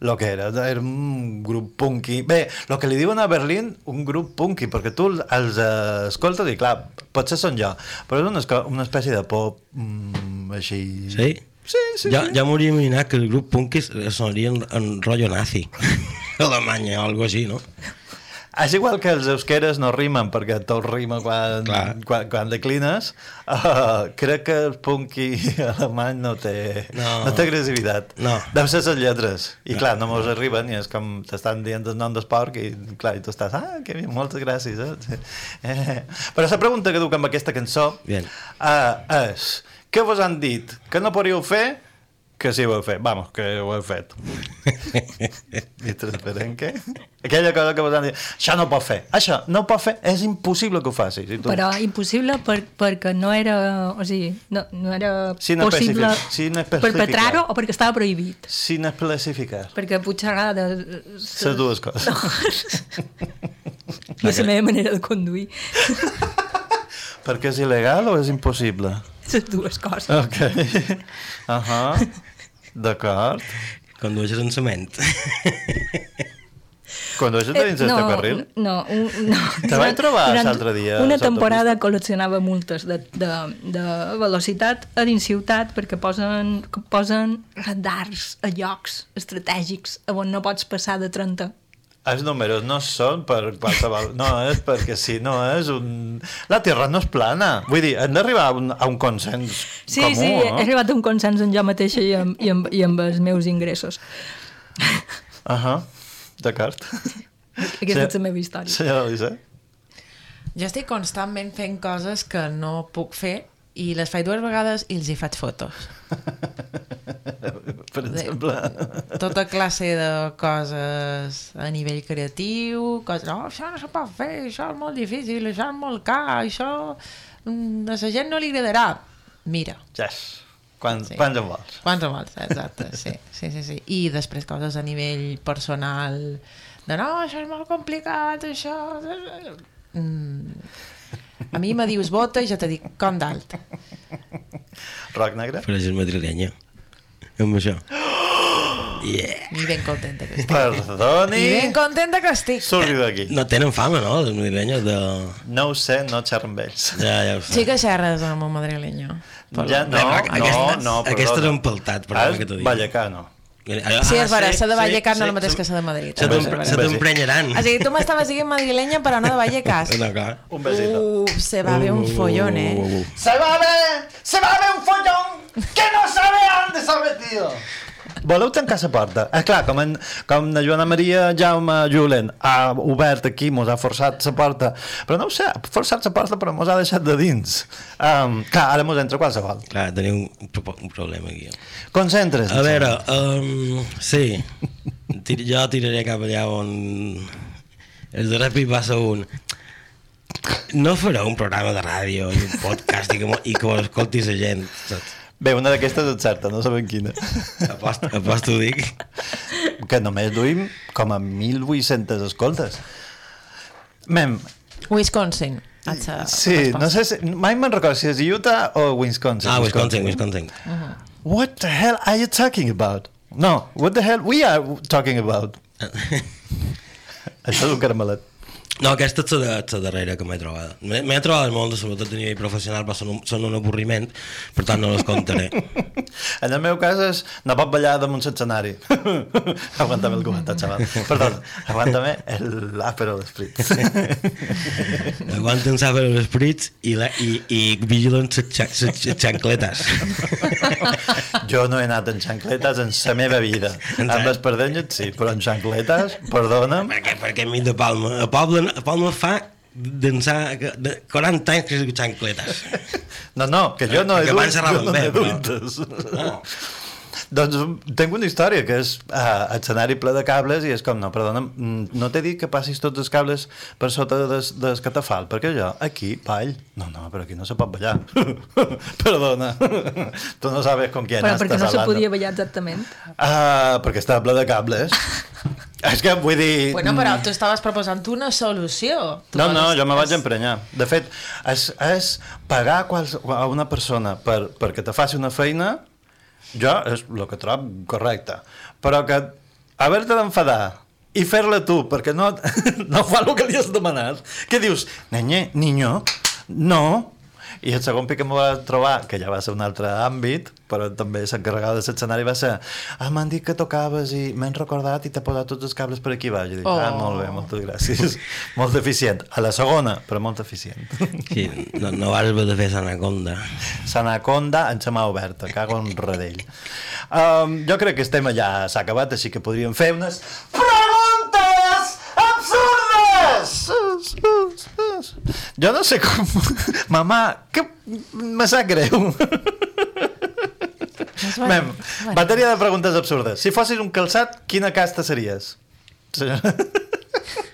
lo que era, era un grup punky bé, el que li diuen a Berlín un grup punky, perquè tu els eh, escoltes i clar, potser són jo però és una, una espècie de pop mm, així Sí? Sí, sí, ja, sí. ja m'hauria imaginat que el grup punkis sonaria en, en rotllo nazi. Alemanya o algo així, no? És igual que els eusqueres no rimen perquè tot rima quan, Clar. quan, quan declines uh, crec que el punky alemany no té, no. No. no té agressivitat No. deu ser les lletres i clar, no mos arriben i és com t'estan dient el nom d'esport i clar, i tu estàs, ah, que bé, moltes gràcies eh? Sí. eh. però la pregunta que duc amb aquesta cançó Bien. uh, és què vos han dit que no podríeu fer que sí ho heu fet, vamos, que ho heu fet i transparent què? aquella cosa que vos han dit això no ho pot fer, això no ho pot fer és impossible que ho facis i tu, Però impossible per, perquè no era, o sigui, no, no era Sin possible especific- sin especificar. perpetrar-ho o perquè estava prohibit. sin especificar Perquè Puigcerrada... les dues coses I és la meva manera de conduir. perquè és il·legal o és impossible? Les dues coses. ok uh -huh. d'acord Condueixes en cement. condueixes eh, dins del teu carril? No, un, no. Te vaig trobar l'altre dia Una temporada col·leccionava multes de, de, de velocitat a dins ciutat perquè posen, posen radars a llocs estratègics on no pots passar de 30. Els números no són per qualsevol... No, és perquè si no és un... La Terra no és plana. Vull dir, hem d'arribar a, un, a un consens Sí, comú, sí, he no? arribat a un consens en jo mateixa i amb, i amb, i amb els meus ingressos. Uh -huh. D'acord. Aquesta és la meva història. Senyora Elisa. Jo estic constantment fent coses que no puc fer i les faig dues vegades i els hi faig fotos. Per exemple. Tota classe de coses a nivell creatiu, coses, no, això no se pot fer, això és molt difícil, això és molt car, això mm, a la gent no li agradarà. Mira, Yes. Quan, sí. Quants en vols? Quants en vols, exacte, sí, sí, sí, sí. I després coses a nivell personal, de no, això és molt complicat, això... Mm. A mi me dius vota i ja te dic com d'alt. Roc negre? Però és madrilenya. Amb això. Yeah. I ben contenta que estic. Perdoni. I ben contenta que estic. Surti d'aquí. No tenen fama, no, les madrilenyes de... No ho sé, no xerren amb ells. Ja, ja ho sé. Sí que xerres amb el madrileño. Ja, no, no, aquesta, no, aquesta és perdona. empeltat, perdona És que t'ho digui. Vallecano. Sí, és vera, sí, la de sí, Vallecas no sí, és el mateix que la de Madrid. Se t'emprenyaran. O sigui, tu m'estaves dient madrilenya, però no de Vallecas. No, clar. Un besito. Uh, se va a ver un follón, Uh, eh? Se va a ver, se va a ver un follón que no sabe dónde se ha metido. Voleu tancar la porta? Eh, clar, com, en, com la Joana Maria Jaume Julen ha obert aquí, mos ha forçat la porta, però no ho sé, ha forçat la porta però mos ha deixat de dins. Um, clar, ara mos entra qualsevol. Clar, teniu un, un problema aquí. Concentres. A veure, um, sí, Tir, jo tiraré cap allà on el de ràpid va ser un... No fareu un programa de ràdio i un podcast i que, i que ho escolti la gent, saps? Bé, una d'aquestes és certa, no sabem quina. Aposto, aposto ho dic. Que només duim com a 1.800 escoltes. Mem, Wisconsin. Atxa, sí, no sé si... Mai me'n recordo si és Utah o Wisconsin. Ah, Wisconsin, Wisconsin. What the hell are you talking about? No, what the hell we are talking about? Això és un caramelet. No, aquesta és la, de, la darrera que m'he trobat. M'he trobat molt, sobretot a nivell professional, però són un, són un avorriment, per tant no les contaré. En el meu cas és no pot ballar damunt l'escenari. aguanta'm el cubata, xaval. Perdó, aguanta'm l'àpero d'esprit. Aguanten saber els esprits i, la, i, i vigilen les xa- les xancletes. jo no he anat en xancletes en la meva vida. Amb espardenyes sí, però en xancletes, perdona'm. Perquè, perquè a mi de Palma, a Palma, Palma fa d'ençà que- de 40 anys que és xancletes. No, no, que jo no he Que xerraven jo no però- duites. No. Doncs tinc una història que és uh, escenari ple de cables i és com, no, perdona, mm, no t'he dit que passis tots els cables per sota des, des catafal, perquè jo aquí, ball, no, no, però aquí no se pot ballar. perdona, tu no sabes con quién Però estàs perquè no se podia ballar exactament. Ah, perquè està ple de cables. és que vull dir... Bueno, però tu estaves proposant una solució. Tu No, no, jo me vaig emprenyar. De fet, és, és pagar quals, a una persona per, perquè te faci una feina, jo és el que trob correcte. Però que haver-te d'enfadar i fer-la tu perquè no, no fa el que li has demanat, què dius? Nenye, niño, no. I el segon pic que em va trobar, que ja va ser un altre àmbit, però també s'encarregava de l'escenari, va ser ah, m'han dit que tocaves i m'han recordat i t'he posat tots els cables per aquí baix. I dic, Oh. ah, molt bé, moltes gràcies. molt eficient. A la segona, però molt eficient. Sí, no, no vas haver de fer Sanaconda. Sanaconda en sa mà oberta, cago en redell. Um, jo crec que el tema ja s'ha acabat, així que podríem fer unes preguntes absurdes! Jo no sé com... Mamà, que me sap greu. bueno, Mem, bueno. bateria de preguntes absurdes. Si fossis un calçat, quina casta series? Senyora-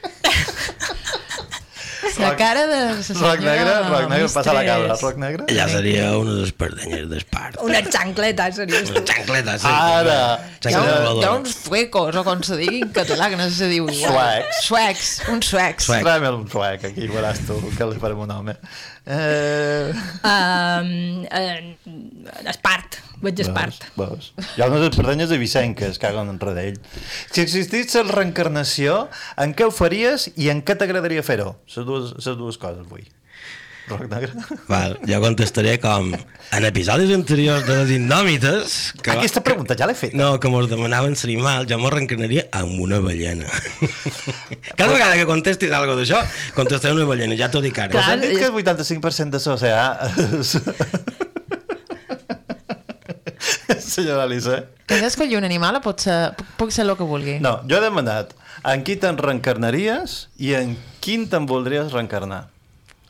La cara de la senyora Roc negre, roc negre, passa la cabra. Roc negre? Allà seria les perdenyes d'espart. Una xancleta, seriós. Una xancleta, sí. Ara. Hi ha, Xancleta un, hi ha uns fuecos, o com se digui en català, que no sé si diu igual. Suecs. Suecs, suecs. Suec. Trae-me un suec aquí, veuràs tu, que li farem un home. Eh... Um, uh, Espart, veig Espart. Veus? Hi ha unes espardenyes de Vicenques, caguen en redell. Si existís la reencarnació, en què ho faries i en què t'agradaria fer-ho? Les dues, les dues coses, vull. Roc negre? Val, jo contestaré com en episodis anteriors de les Indòmites que va- Aquesta pregunta ja l'he fet. No, que mos demanaven ser animal, jo m'ho reencarnaria amb una ballena. Cada vegada que contestis algo d'això, contestaré una ballena, ja t'ho dic ara. Han dit que el 85% de l'oceà... Senyora Elisa. Has d'escollir un animal o pot ser, puc ser el que vulgui? No, jo he demanat en qui te'n reencarnaries i en quin te'n voldries reencarnar.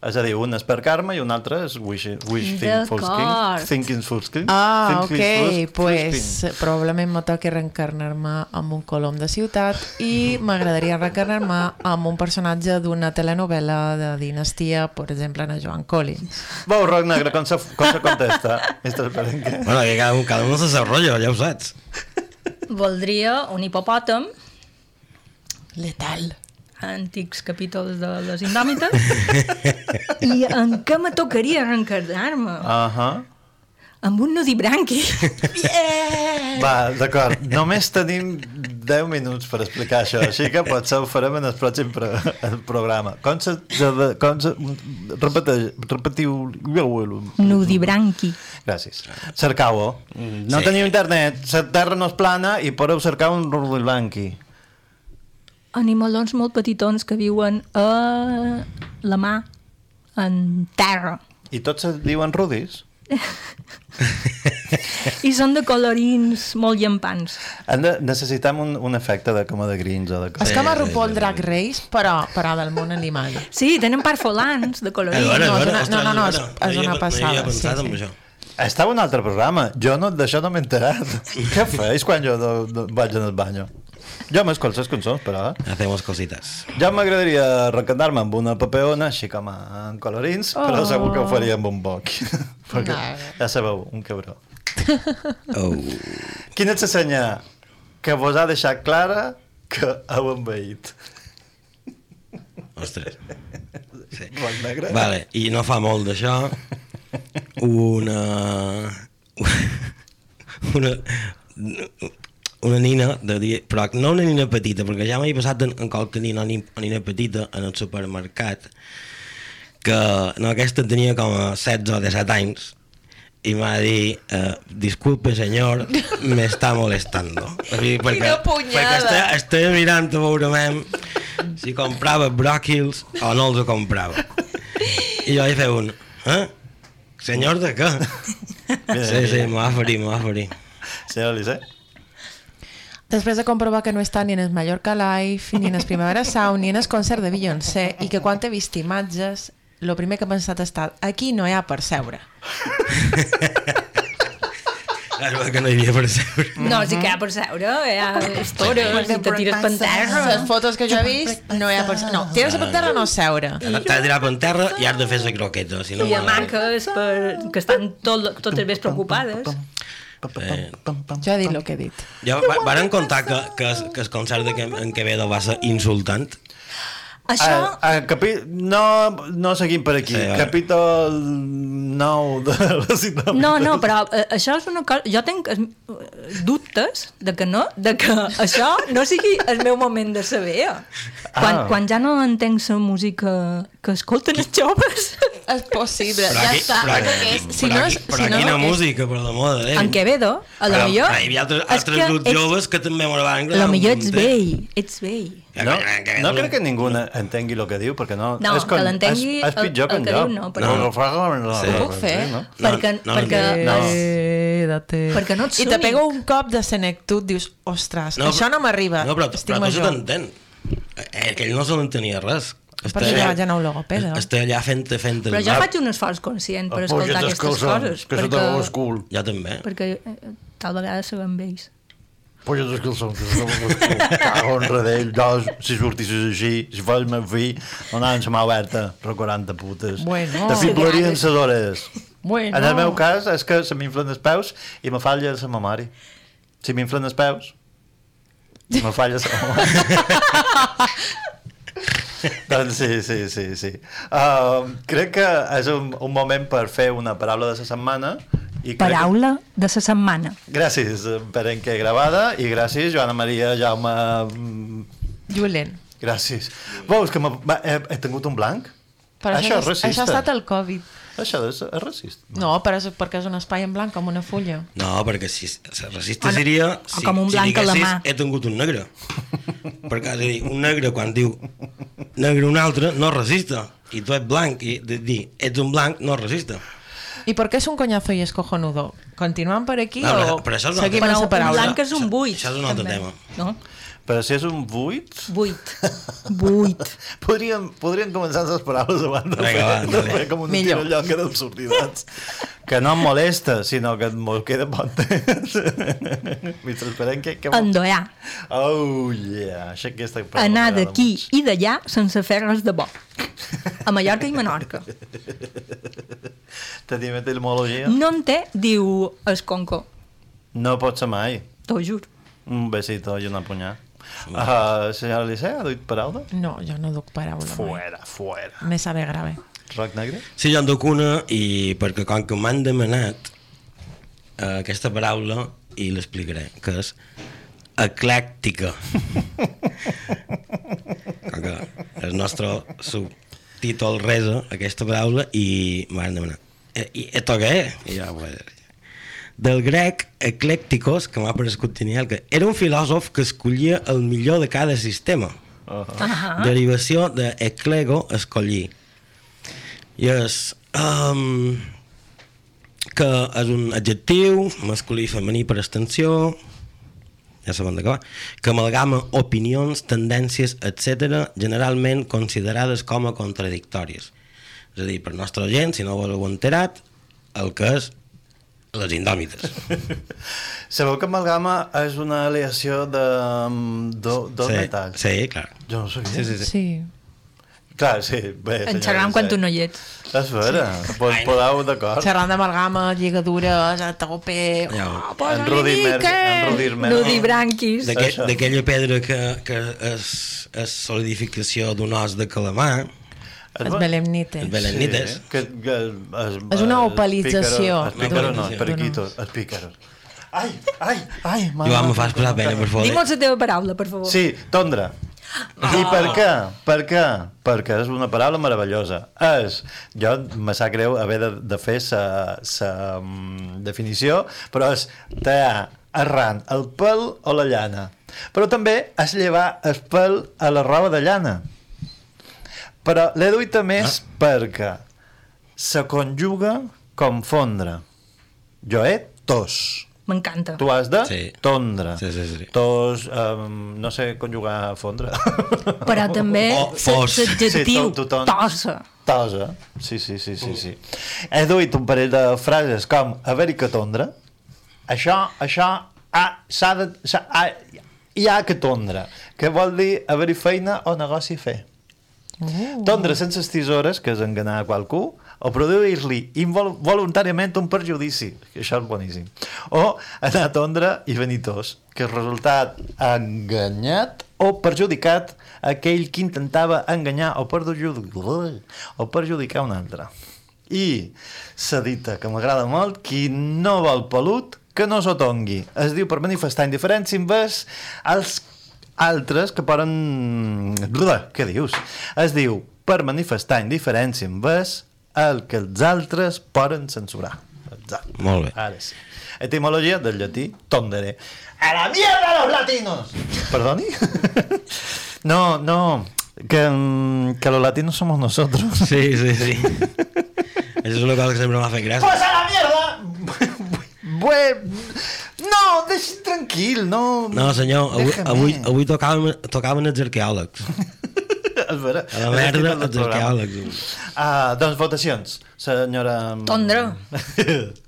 És a dir, un és per karma i un altre és wish, wish think, skin, D'acord. thinking full skin. Ah, thinking ok, pues probablement me toqui reencarnar-me amb un colom de ciutat i m'agradaria reencarnar-me amb un personatge d'una telenovela de dinastia, per exemple, en Joan Collins. Veu, Roc Negre, com se, com se contesta? Estàs esperant que... Bueno, que cada, un- cada un se seu rotllo, ja ho saps. Voldria un hipopòtam, Letal. Antics capítols de les Indòmites, i en què me tocaria reencarnar-me? Uh -huh. Amb un nudibranqui. Va, d'acord. Només tenim 10 minuts per explicar això, així que potser ho farem en el pròxim pro el programa. Com se... Com se repeteix, repetiu... Nudibranqui. Gràcies. Cercau-ho. No Sí. teniu internet, la terra no és plana i podeu cercar un rudiblanqui. Animalons molt petitons que viuen a la mà, en terra. I tots se diuen rudis? I són de colorins molt llampants. De, necessitem un, un efecte de com de grins o de... És com a RuPaul Drag Race, però, però del món animal. Sí, tenen parfolans de colorins. no, és una, no, no, no, és, és una passada. Sí, sí. això. Estava un altre programa. Jo no, d'això no m'he enterat. Què feis quan jo no, no, vaig en el banyo? Jo m'escolto les cançons, però... Eh? Hacemos cositas. Ja m'agradaria recantar-me amb una papeona, així com en colorins, oh. però segur que ho faria amb un boc. Perquè, No. ja sabeu, un cabró. Oh. Quina és la senya que vos ha deixat clara que heu envaït? Ostres. Sí. Vale, i no fa molt d'això, una... una una nina de dia, però no una nina petita, perquè ja m'he passat en, en qualque nina, o nina petita en el supermercat, que no, aquesta tenia com a 16 o 17 anys, i m'ha dit, eh, disculpe senyor, me està molestando. O sigui, perquè, Quina punyada. perquè està, estic mirant a veurem si comprava bròquils o no els comprava. I jo hi feia un, eh? Senyor de què? Sí, sí, m'ho va ferir, m'ho va ferir. Senyora Elisé? Després de comprovar que no està ni en el Mallorca Live, ni en el Primavera Sound, ni en el concert de Beyoncé, i que quan he vist imatges, el primer que he pensat ha estat aquí no hi ha per seure. Clar, que no hi havia per seure. No, sí que hi ha per seure, hi ha estores, i te tires per terra. Les fotos que jo he vist no hi ha per seure. No, tirar-se per terra no seure. T'has de tirar per terra i has de fer la croqueta, si no... I hamaques per, que estan tot, totes més preocupades. Eh, Jo he dit el que he dit. ja va- varen contar que, que, es- que el concert de, en Quevedo va ser insultant. Això... A, a capi... no, no seguim per aquí. Sí. Capítol 9 de la ciutat. No, no, però eh, això és una cosa... Jo tinc eh, dubtes de que no, de que això no sigui el meu moment de saber. Quan, Ah. quan ja no entenc la música que escolten els joves. És possible, Però ja aquí- està. però, perquè és- si però, no aquí- és- però si no quina és- música, per l'amor de Déu. En Quevedo, a lo millor... Hi havia altres, altres que grups ets- joves que també m'agradaven. A lo millor ets vell, ets vell. No, no crec que ningú entengui el que diu, perquè no... No, és com, que l'entengui el- que el que jo. diu no, però- no, no, no, Ho puc fer? No? Perquè, no perquè, No. Quédate. Perquè no ets I te pego un cop de senectut, dius, ostres, No, això no m'arriba. No, però, Estic però tu se major. t'entén. Eh, que ell no se l'entenia res. Per això ja un logopeda. Està allà fent, fent el però jo faig un esforç conscient per escoltar aquestes coses. que se perquè, te cul. Jo també. perquè eh, tal vegada sabem vells. Puja els calçons. Cago redell, dos, si sortissis així, si fos meu fill, no anaven la mà oberta, però 40 putes. Bueno. Te fiblarien les hores. Bueno. En el meu cas és que se m'inflen els peus i me falla la memòria. Si m'inflen els peus, me falla la memòria. doncs sí, sí, sí, sí. Uh, crec que és un, un moment per fer una paraula de la setmana. I Paraula de la setmana. Que... Gràcies, Perenque Gravada, i gràcies, Joana Maria Jaume... mm, Julen. Gràcies. Veus que he, he tingut un blanc? Però això, això, és racista. això ha estat el Covid. Això és, és racista. No, però és, perquè és un espai en blanc com una fulla. No, perquè si racista no- seria... o Si, com un si blanc a la mà. he tingut un negre. perquè, és a dir, un negre quan diu negre un altre, no és racista. I tu ets blanc, i dir ets un blanc, no és racista. ¿Y por qué es un coñazo y es cojonudo? ¿Continúan por aquí No, però- o però un seguim Però la un paraula? blanc és un buit. Això és un altre també. tema. No? Però si és un buit... Buit. Buit. Podríem, podríem començar les paraules abans de, Vinga, fer, va, de fer com una Millor. tirallonga d'absurditats. Que no em molesta, sinó que em queda bon temps. Mentre esperem que... que... Endoiar. Oh, yeah. Això, aquesta paraula Anar d'aquí i d'allà sense fer res de bo. A Mallorca i Menorca. Tenim etimologia? No en té, diu Esconco. No pot ser mai. T'ho juro. Un besito i una punyà. Uh, senyora Licea, ha dit paraula? No, jo no duc paraula. mai. Fuera, fuera. Me sabe grave. Roc negre? Sí, jo en duc una i perquè com que m'han demanat eh, aquesta paraula i l'explicaré, que és eclèctica. Com que el nostre subtítol resa aquesta paraula i m'han demanat "Eh, i esto què és? I ja, pues, del grec eclècticos, que m'ha paregut genial, que era un filòsof que escollia el millor de cada sistema. Ahà. Derivació de eclego, escollir. I és... Um, que és un adjectiu masculí i femení per extensió ja sabem va que amalgama opinions, tendències, etc generalment considerades com a contradictòries és a dir, per nostra gent, si no ho heu enterat el que és les indòmites Sabeu que amalgama és una aleació de mm, do, dos sí, metalls? sí, clar Jo no sabia. sí, sí, sí. Sí. Clar, sí. Bé, En xerram quan tu no hi ets. És vera, sí. pues, podeu d'acord. Xerrant d'amalgama, lligadures, a tope... Ja. Oh, posa En Rudi Això. d'aquella pedra que, que és, és solidificació d'un os de calamar Els belemnites. Els belemnites. Sí, que, que es, És una opalització El pícaro no, d'un- el periquito, el pícaro. Ai, ai, ai, Joan, me fas posar pena, per favor. Dimo'ls la teva paraula, per favor. Sí, tondre. I per què? Per què? Perquè és una paraula meravellosa. És, jo me sap greu haver de, de fer la definició, però és tallar arran el pèl o la llana. Però també és llevar el pèl a la roba de llana. Però l'he duit a més ah. perquè se conjuga com fondre. Jo he tos. M'encanta. Tu has de Sí. tondre. Sí, sí, sí. Tos, um, no sé conjugar fondre. Però també O fos. l'adjectiu Sí, ton- tosa. Tosa. Sí, sí, sí, sí, sí. He duit un parell de frases com haver-hi que tondre. Això, això, ah, s'ha de... Ah, hi ha que tondre. Que vol dir haver-hi feina o negoci a fer. Tondre sense tisores, que és enganar a qualcú, o produir-li involuntàriament un perjudici, que això és boníssim. O anar tondre i venir tos, que és resultat enganyat o perjudicat aquell que intentava enganyar o perjudicar, o perjudicar un altre. I s'ha dita, que m'agrada molt, qui no vol pelut, que no s'otongui. Es diu per manifestar indiferència envers els altres que poden... Blah, Què dius? Es diu per manifestar indiferència envers el que els altres poden censurar. Exacte. Molt bé. Ara sí. Etimologia del llatí tondere. ¡A la mierda los latinos! ¿Perdoni? no, no. Que, mm, que los latinos somos nosotros. Sí, sí, sí. És una cosa que sempre m'ha fet gràcia. ¡Pues a la mierda! Bue... No, deixi tranquil, no... No, senyor, avui, Déjame. avui, avui tocaven, tocaven els arqueòlegs. És vera. A la merda, els arqueòlegs. Ah, doncs votacions, senyora... Tondre.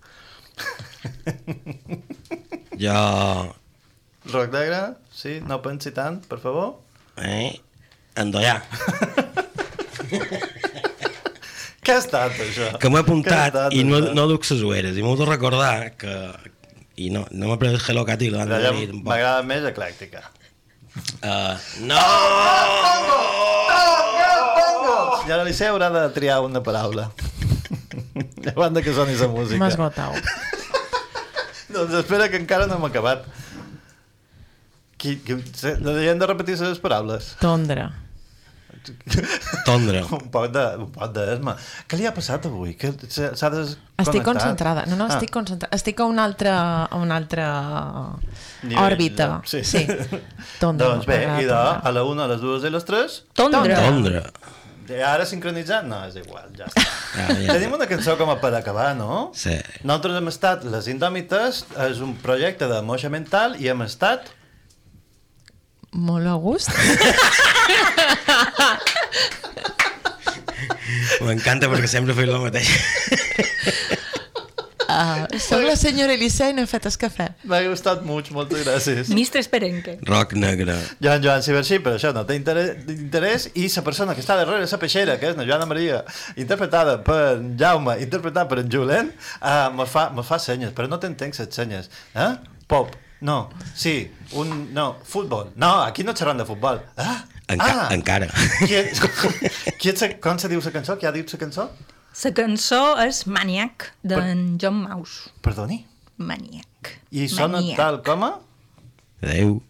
Jo... Roc negre, sí, no pensi tant, per favor. Eh? Endollar. Què ha estat, això? Que m'ho he Què ha apuntat estat, i no, no duc ses ueres. I m'ho de recordar que... I no, no m'ha pres el Hello Cat i l'han de dir. M'agrada més eclèctica. Uh, no! I ara l'Icea haurà de triar una paraula. Abans de que soni la música. M'esgotau. Doncs espera que encara no hem acabat. Qui, qui, hem de repetir les paraules. Tondre. Tondre. Un poc de, un poc d'esma. Què li ha passat avui? Que s'ha desconnectat? Estic concentrada. No, no, Ah. estic concentrada. Estic a una altra, a una altra Nivell, òrbita. ja. Sí. sí. Tondre. Doncs bé, i de, a la una, a les dues i a les tres... Tondre. Tondre. Ara sincronitzat? No, és igual, ja està. Ja, ja. Tenim una cançó com a per acabar, no? Sí. Nosaltres hem estat Les Indòmites, és un projecte de moixa mental i hem estat... Molt a gust. M'encanta perquè sempre feia el mateix. Uh, soc la senyora Elisea i no he fet el cafè. M'ha gustat molt, moltes gràcies. Mistres Perenque. Roc negre. Joan Joan Cibercí, però això no té interès, interès i la persona que està darrere la peixera, que és la Joana Maria, interpretada per Jaume, interpretada per en Julen, uh, me, fa, me fa senyes, però no t'entenc les senyes. Eh? Pop, no, sí, un, no, futbol. No, aquí no xerran de futbol. Ah, Enca ah. Encara. Qui és, qui és, com se diu la cançó? Qui ha dit la cançó? La cançó és Maniac, d'en John Maus. Perdoni? Maniac. I sona Maniac. tal com a... Adéu.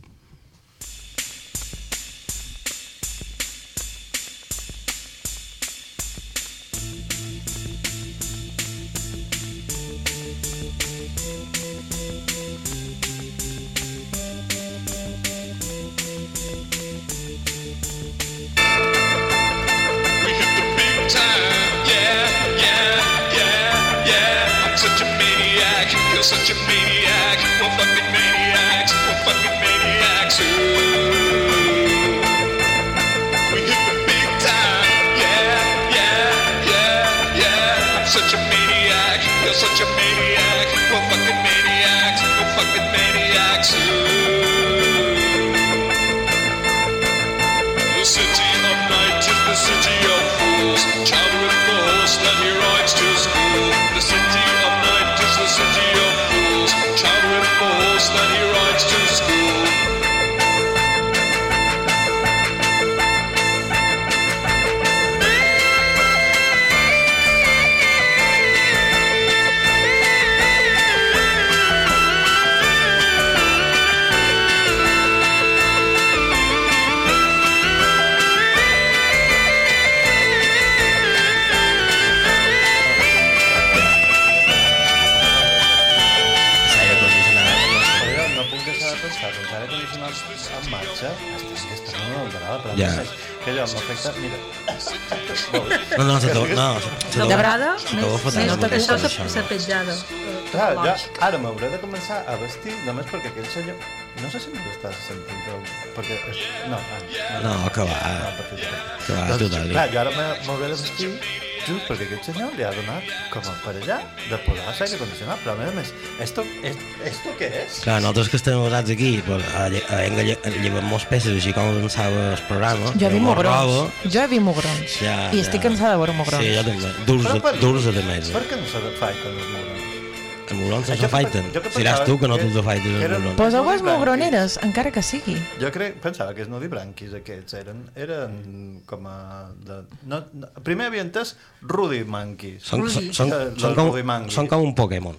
No, no, se- Sí, no moltes això s'ha petjada. Clar, ja, ara m'hauré de començar a vestir només perquè aquell senyor... No sé si m'ho estàs sentint, però... Perquè... és- No, ah, No, que va. No, perquè, Que va, doncs, total. Clar, jo ara m'hauré de vestir just perquè aquest senyor li ha donat com a per allà de posar l'aire condicionat, però a més a més, esto, es- esto què és? Clar, nosaltres que estem posats aquí, pues, a, lle- a, a, llevem molts peces, així com avançava el programa. Jo he vist mugrons. Jo he vist mugrons. Ja, I estic ja. cansada de veure mugrons. Sí, jo també. Durs, per- durs de més. Per què no se faiten els mugrons? Els mugrons no Jo se que- faiten. jo que Seràs tu que no te'ls afaites els mugrons. Poseu les mugroneres, encara que sigui. Jo crec, pensava que els nudibranquis aquests eren, eren com a... De, no, no, primer havia entès rudimanquis. Són, són, Rudy. són, són, com, són com un Pokémon.